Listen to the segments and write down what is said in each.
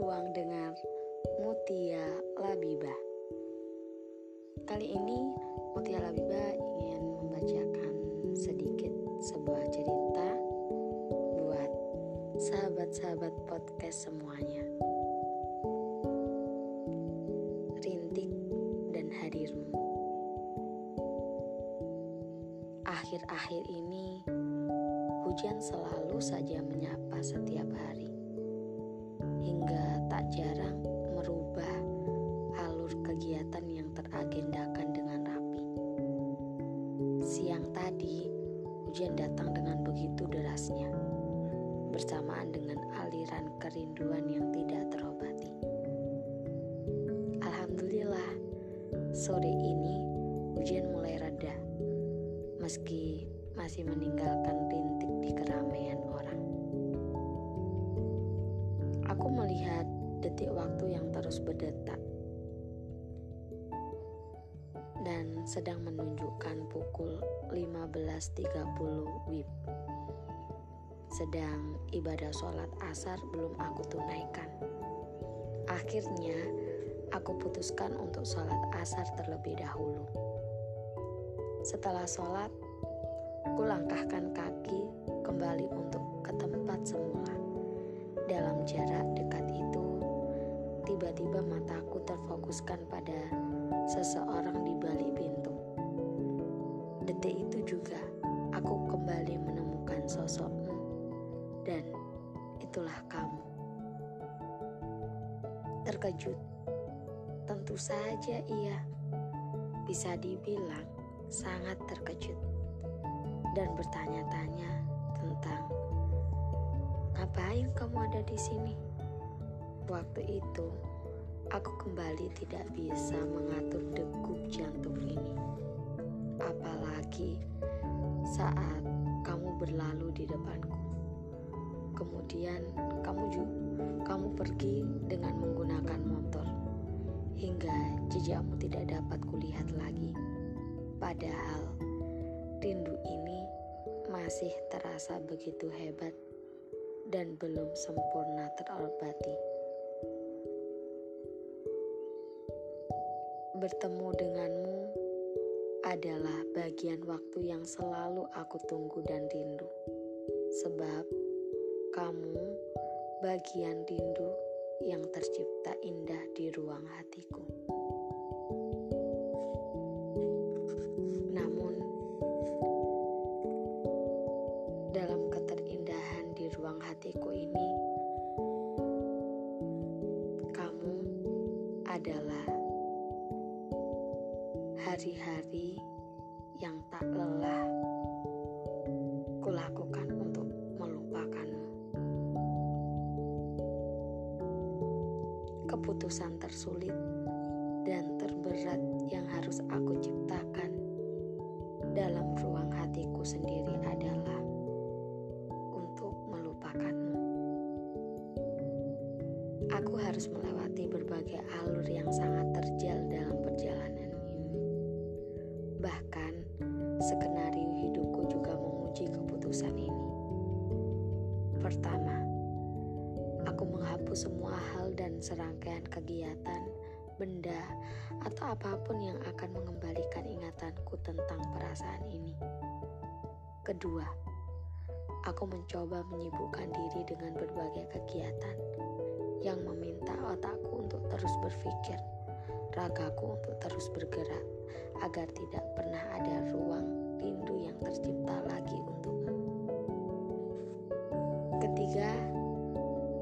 dari ruang dengar Mutia Labiba. Kali ini Mutia Labiba ingin membacakan sedikit sebuah cerita buat sahabat-sahabat podcast semuanya. Rintik dan hadirmu. Akhir-akhir ini hujan selalu saja menyapa setiap hari jarang merubah alur kegiatan yang teragendakan dengan rapi. Siang tadi, hujan datang dengan begitu derasnya, bersamaan dengan aliran kerinduan yang tidak terobati. Alhamdulillah, sore ini hujan mulai reda, meski masih meninggalkan rintik di keramaian orang. Aku melihat detik waktu yang terus berdetak dan sedang menunjukkan pukul 15.30 WIB. Sedang ibadah sholat asar belum aku tunaikan. Akhirnya, aku putuskan untuk sholat asar terlebih dahulu. Setelah sholat, kulangkahkan kaki kembali untuk ke tempat semula. Dalam jarak dekat tiba-tiba mataku terfokuskan pada seseorang di balik pintu. Detik itu juga aku kembali menemukan sosokmu dan itulah kamu. Terkejut, tentu saja iya. Bisa dibilang sangat terkejut dan bertanya-tanya tentang ngapain kamu ada di sini. Waktu itu, aku kembali tidak bisa mengatur degup jantung ini. Apalagi saat kamu berlalu di depanku. Kemudian kamu juga kamu pergi dengan menggunakan motor hingga jejakmu tidak dapat kulihat lagi. Padahal rindu ini masih terasa begitu hebat dan belum sempurna terobati. Bertemu denganmu adalah bagian waktu yang selalu aku tunggu dan rindu, sebab kamu bagian rindu yang tercipta indah di ruang hatiku. Namun, dalam keterindahan di ruang hatiku ini, kamu adalah hari-hari yang tak lelah kulakukan untuk melupakanmu. Keputusan tersulit dan terberat yang harus aku ciptakan dalam ruang hatiku sendiri adalah untuk melupakanmu. Aku harus melewati berbagai alur yang sangat serangkaian kegiatan, benda, atau apa pun yang akan mengembalikan ingatanku tentang perasaan ini. Kedua, aku mencoba menyibukkan diri dengan berbagai kegiatan yang meminta otakku untuk terus berpikir, ragaku untuk terus bergerak, agar tidak pernah ada ruang rindu yang tercipta lagi untukmu. Ketiga,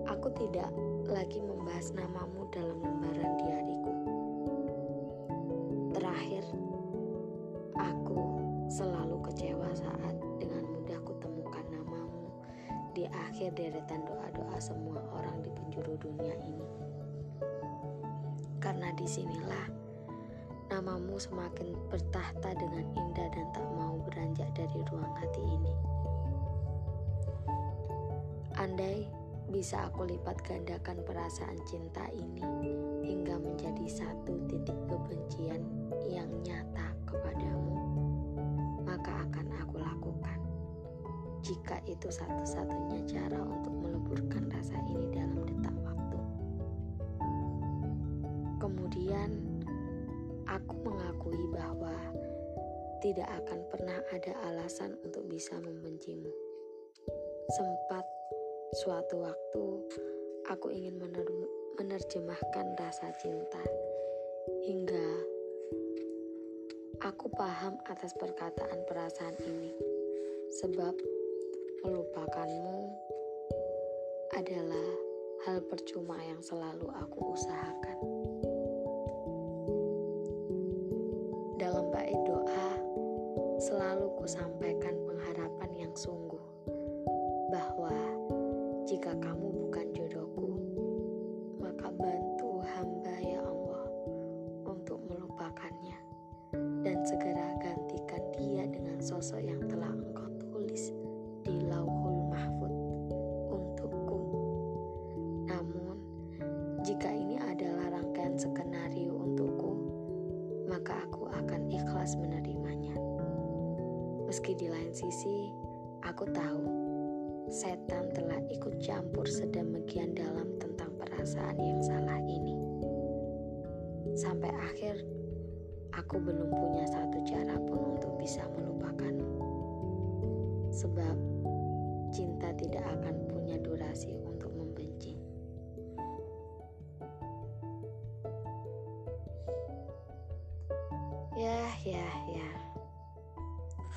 aku tidak lagi membahas namamu dalam lembaran diariku. Terakhir, aku selalu kecewa saat dengan mudah kutemukan namamu di akhir deretan doa-doa semua orang di penjuru dunia ini. Karena di sinilah namamu semakin bertahta dengan bisa aku lipat gandakan perasaan cinta ini hingga menjadi satu titik kebencian yang nyata kepadamu, maka akan aku lakukan. Jika itu satu-satunya cara untuk meleburkan rasa ini dalam detak waktu. Kemudian, aku mengakui bahwa tidak akan pernah ada alasan untuk bisa membencimu. Sempat suatu waktu aku ingin menerjemahkan rasa cinta hingga aku paham atas perkataan perasaan ini, sebab melupakanmu adalah hal percuma yang selalu aku usahakan. Meski di lain sisi, aku tahu setan telah ikut campur sedemikian dalam tentang perasaan yang salah ini. Sampai akhir, aku belum punya satu cara pun untuk bisa melupakanmu. Sebab cinta tidak akan punya durasi untuk membenci. Ya, ya, ya.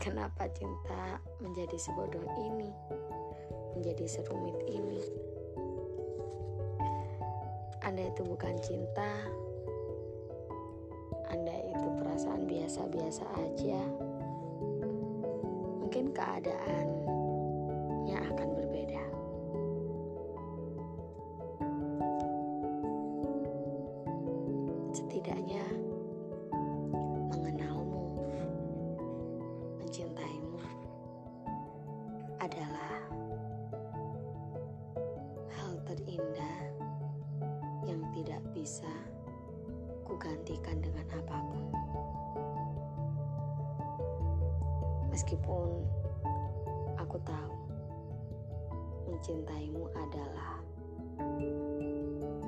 Kenapa cinta menjadi sebodoh ini? Menjadi serumit ini? Anda itu bukan cinta. Anda itu perasaan biasa-biasa aja. Mungkin keadaannya akan berbeda. Setidaknya kugantikan dengan apa pun. Meskipun aku tahu mencintaimu adalah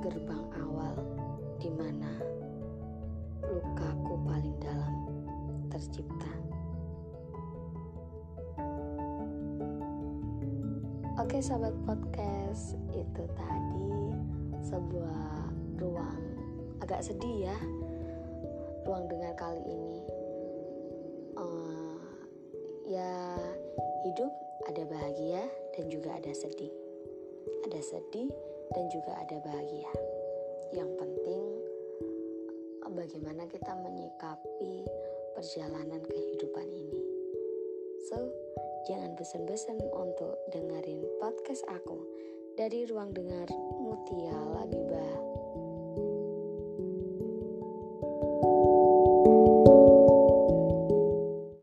gerbang awal di mana lukaku paling dalam tercipta. Oke sahabat podcast itu tadi sebuah ruang agak sedih ya ruang dengar kali ini. Uh, ya hidup ada bahagia dan juga ada sedih. Ada sedih dan juga ada bahagia. Yang penting bagaimana kita menyikapi perjalanan kehidupan ini. So Jangan besen-besen untuk dengerin podcast aku. Dari ruang dengar Mutia Labibah